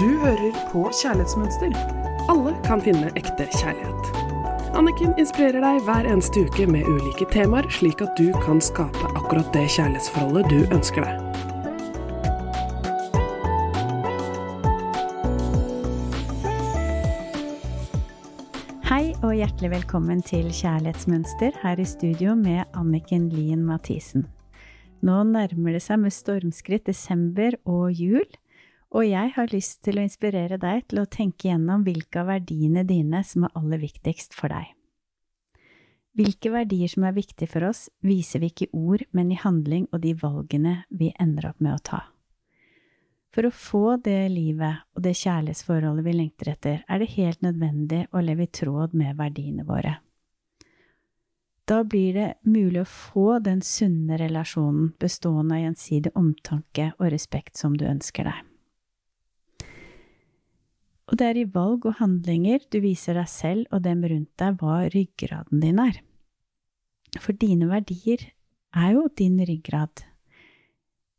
Du hører på Kjærlighetsmønster. Alle kan finne ekte kjærlighet. Anniken inspirerer deg hver eneste uke med ulike temaer, slik at du kan skape akkurat det kjærlighetsforholdet du ønsker deg. Hei og hjertelig velkommen til Kjærlighetsmønster her i studio med Anniken Lien Mathisen. Nå nærmer det seg med stormskritt desember og jul, og jeg har lyst til å inspirere deg til å tenke gjennom hvilke av verdiene dine som er aller viktigst for deg. Hvilke verdier som er viktige for oss, viser vi ikke i ord, men i handling og de valgene vi ender opp med å ta. For å få det livet og det kjærlighetsforholdet vi lengter etter, er det helt nødvendig å leve i tråd med verdiene våre. Da blir det mulig å få den sunne relasjonen bestående av gjensidig omtanke og respekt som du ønsker deg. Og det er i valg og handlinger du viser deg selv og dem rundt deg hva ryggraden din er. For dine verdier er jo din ryggrad.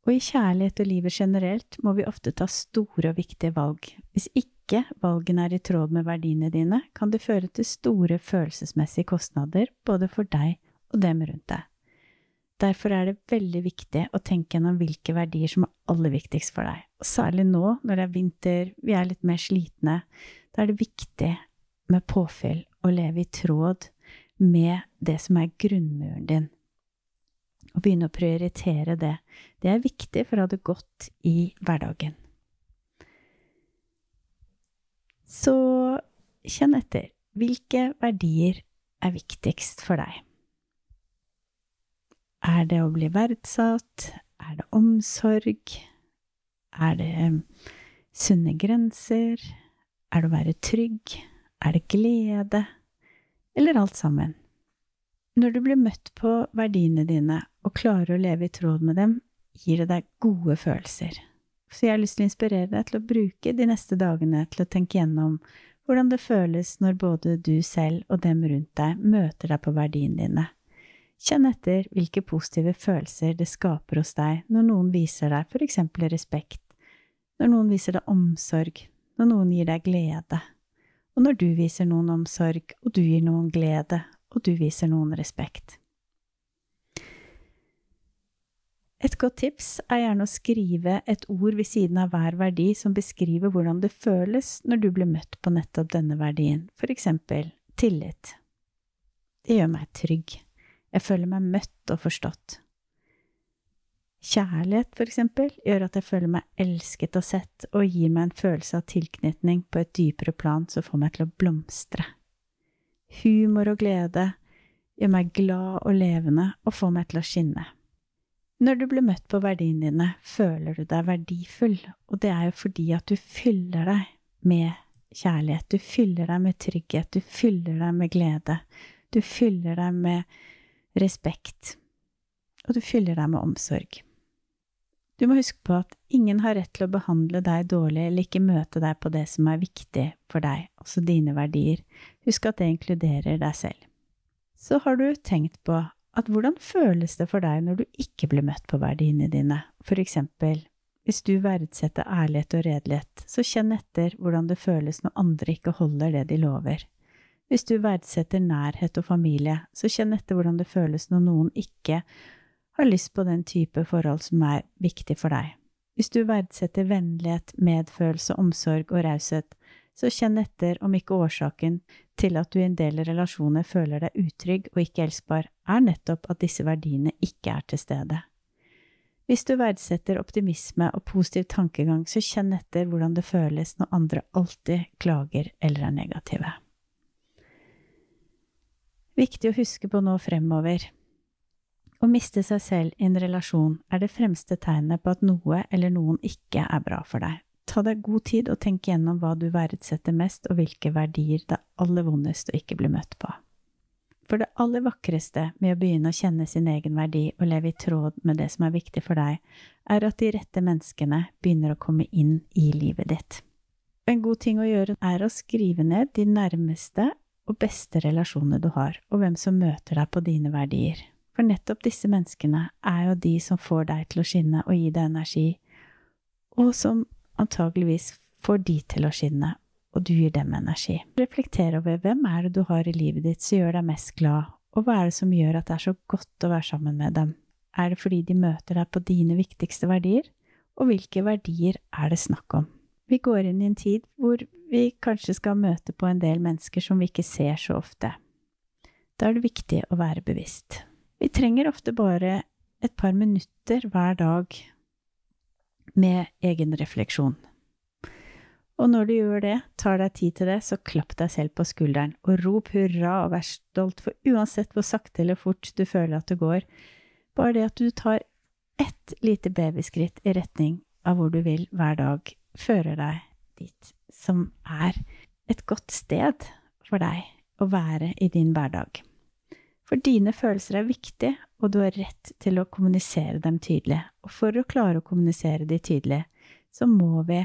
Og i kjærlighet og livet generelt må vi ofte ta store og viktige valg. Hvis ikke valgene er i tråd med verdiene dine, kan det føre til store følelsesmessige kostnader både for deg og dem rundt deg. Derfor er det veldig viktig å tenke gjennom hvilke verdier som er aller viktigst for deg. Og særlig nå når det er vinter, vi er litt mer slitne, da er det viktig med påfyll og leve i tråd med det som er grunnmuren din og begynne å prioritere det. Det er viktig for å ha det godt i hverdagen. Så kjenn etter. Hvilke verdier er viktigst for deg? Er det å bli verdsatt? Er det omsorg? Er det sunne grenser? Er det å være trygg? Er det glede? Eller alt sammen? Når du blir møtt på verdiene dine og klarer å leve i tråd med dem, gir det deg gode følelser. Så jeg har lyst til å inspirere deg til å bruke de neste dagene til å tenke gjennom hvordan det føles når både du selv og dem rundt deg møter deg på verdiene dine. Kjenn etter hvilke positive følelser det skaper hos deg når noen viser deg for eksempel respekt, når noen viser deg omsorg, når noen gir deg glede, og når du viser noen omsorg og du gir noen glede og du viser noen respekt. Et godt tips er gjerne å skrive et ord ved siden av hver verdi som beskriver hvordan det føles når du blir møtt på nettopp denne verdien, for eksempel tillit. Det gjør meg trygg. Jeg føler meg møtt og forstått. Kjærlighet, for eksempel, gjør at jeg føler meg elsket og sett, og gir meg en følelse av tilknytning på et dypere plan som får meg til å blomstre. Humor og glede gjør meg glad og levende og får meg til å skinne. Når du blir møtt på verdiene dine, føler du deg verdifull, og det er jo fordi at du fyller deg med kjærlighet, du fyller deg med trygghet, du fyller deg med glede, du fyller deg med respekt, og du fyller deg med omsorg. Du må huske på at ingen har rett til å behandle deg dårlig eller ikke møte deg på det som er viktig for deg, altså dine verdier. Husk at det inkluderer deg selv. Så har du tenkt på at hvordan føles det for deg når du ikke blir møtt på verdiene dine, for eksempel hvis du verdsetter ærlighet og redelighet, så kjenn etter hvordan det føles når andre ikke holder det de lover. Hvis du verdsetter nærhet og familie, så kjenn etter hvordan det føles når noen ikke har lyst på den type forhold som er viktig for deg. Hvis du verdsetter vennlighet, medfølelse, omsorg og raushet, så kjenn etter om ikke årsaken til at du i en del relasjoner føler deg utrygg og ikke elskbar, er nettopp at disse verdiene ikke er til stede. Hvis du verdsetter optimisme og positiv tankegang, så kjenn etter hvordan det føles når andre alltid klager eller er negative. Viktig å huske på nå fremover. Å miste seg selv i en relasjon er det fremste tegnet på at noe eller noen ikke er bra for deg, Ta deg god tid og tenk gjennom hva du verdsetter mest, og hvilke verdier det er aller vondest å ikke bli møtt på. For det aller vakreste med å begynne å kjenne sin egen verdi og leve i tråd med det som er viktig for deg, er at de rette menneskene begynner å komme inn i livet ditt. En god ting å gjøre er å skrive ned de nærmeste og beste relasjonene du har, og hvem som møter deg på dine verdier. For nettopp disse menneskene er jo de som får deg til å skinne og gi deg energi, og som antageligvis får de til å skinne, og du gir dem energi. Reflekter over hvem er det du har i livet ditt som gjør deg mest glad, og hva er det som gjør at det er så godt å være sammen med dem? Er det fordi de møter deg på dine viktigste verdier? Og hvilke verdier er det snakk om? Vi går inn i en tid hvor vi kanskje skal møte på en del mennesker som vi ikke ser så ofte. Da er det viktig å være bevisst. Vi trenger ofte bare et par minutter hver dag med egen refleksjon. Og når du gjør det, tar deg tid til det, så klapp deg selv på skulderen og rop hurra og vær stolt, for uansett hvor sakte eller fort du føler at det går, bare det at du tar ett lite babyskritt i retning av hvor du vil hver dag, fører deg dit som er et godt sted for deg å være i din hverdag. For dine følelser er viktige, og du har rett til å kommunisere dem tydelig. Og for å klare å kommunisere de tydelig, så må vi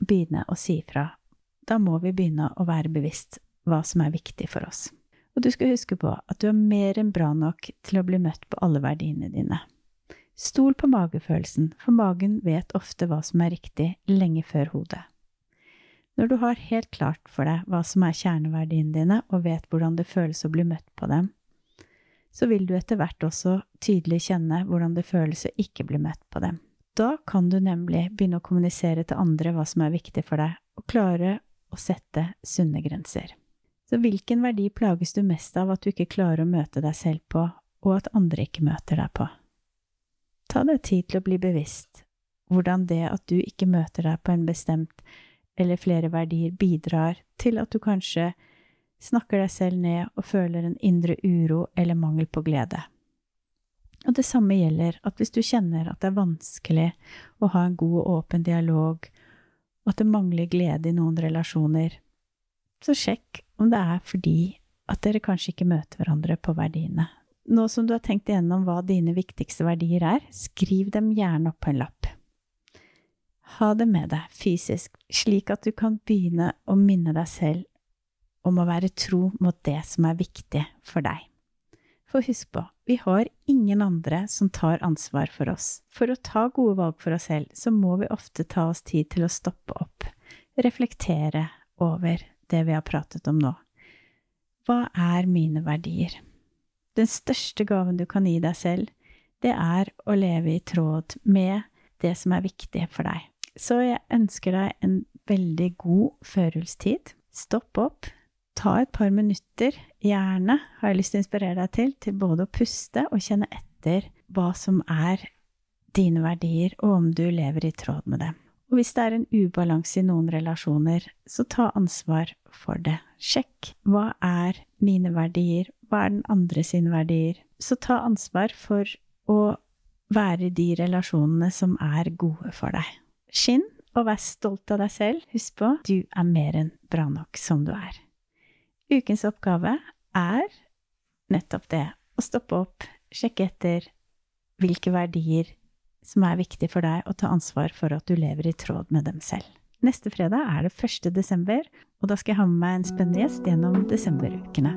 begynne å si fra. Da må vi begynne å være bevisst hva som er viktig for oss. Og du skal huske på at du er mer enn bra nok til å bli møtt på alle verdiene dine. Stol på magefølelsen, for magen vet ofte hva som er riktig lenge før hodet. Når du har helt klart for deg hva som er kjerneverdiene dine, og vet hvordan det føles å bli møtt på dem, så vil du etter hvert også tydelig kjenne hvordan det føles å ikke bli møtt på dem. Da kan du nemlig begynne å kommunisere til andre hva som er viktig for deg, og klare å sette sunne grenser. Så hvilken verdi plages du mest av at du ikke klarer å møte deg selv på, og at andre ikke møter deg på? Ta deg tid til å bli bevisst hvordan det at du ikke møter deg på en bestemt eller flere verdier, bidrar til at du kanskje snakker deg selv ned og føler en indre uro eller mangel på glede. Og det samme gjelder at hvis du kjenner at det er vanskelig å ha en god og åpen dialog, og at det mangler glede i noen relasjoner, så sjekk om det er fordi at dere kanskje ikke møter hverandre på verdiene. Nå som du har tenkt igjennom hva dine viktigste verdier er, skriv dem gjerne opp på en lapp. Ha det med deg fysisk, slik at du kan begynne å minne deg selv om å være tro mot det som er viktig for deg. For husk på, vi har ingen andre som tar ansvar for oss. For å ta gode valg for oss selv, så må vi ofte ta oss tid til å stoppe opp, reflektere over det vi har pratet om nå. Hva er mine verdier? Den største gaven du kan gi deg selv, det er å leve i tråd med det som er viktig for deg. Så jeg ønsker deg en veldig god førjulstid. Stopp opp, ta et par minutter, gjerne, har jeg lyst til å inspirere deg til, til både å puste og kjenne etter hva som er dine verdier, og om du lever i tråd med dem. Og hvis det er en ubalanse i noen relasjoner, så ta ansvar for det. Sjekk hva er mine verdier, hva er den andre sine verdier. Så ta ansvar for å være i de relasjonene som er gode for deg. Skinn og vær stolt av deg selv. Husk på, du er mer enn bra nok som du er. Ukens oppgave er nettopp det å stoppe opp, sjekke etter hvilke verdier som er viktige for deg, og ta ansvar for at du lever i tråd med dem selv. Neste fredag er det 1. desember, og da skal jeg ha med meg en spennende gjest gjennom desemberukene.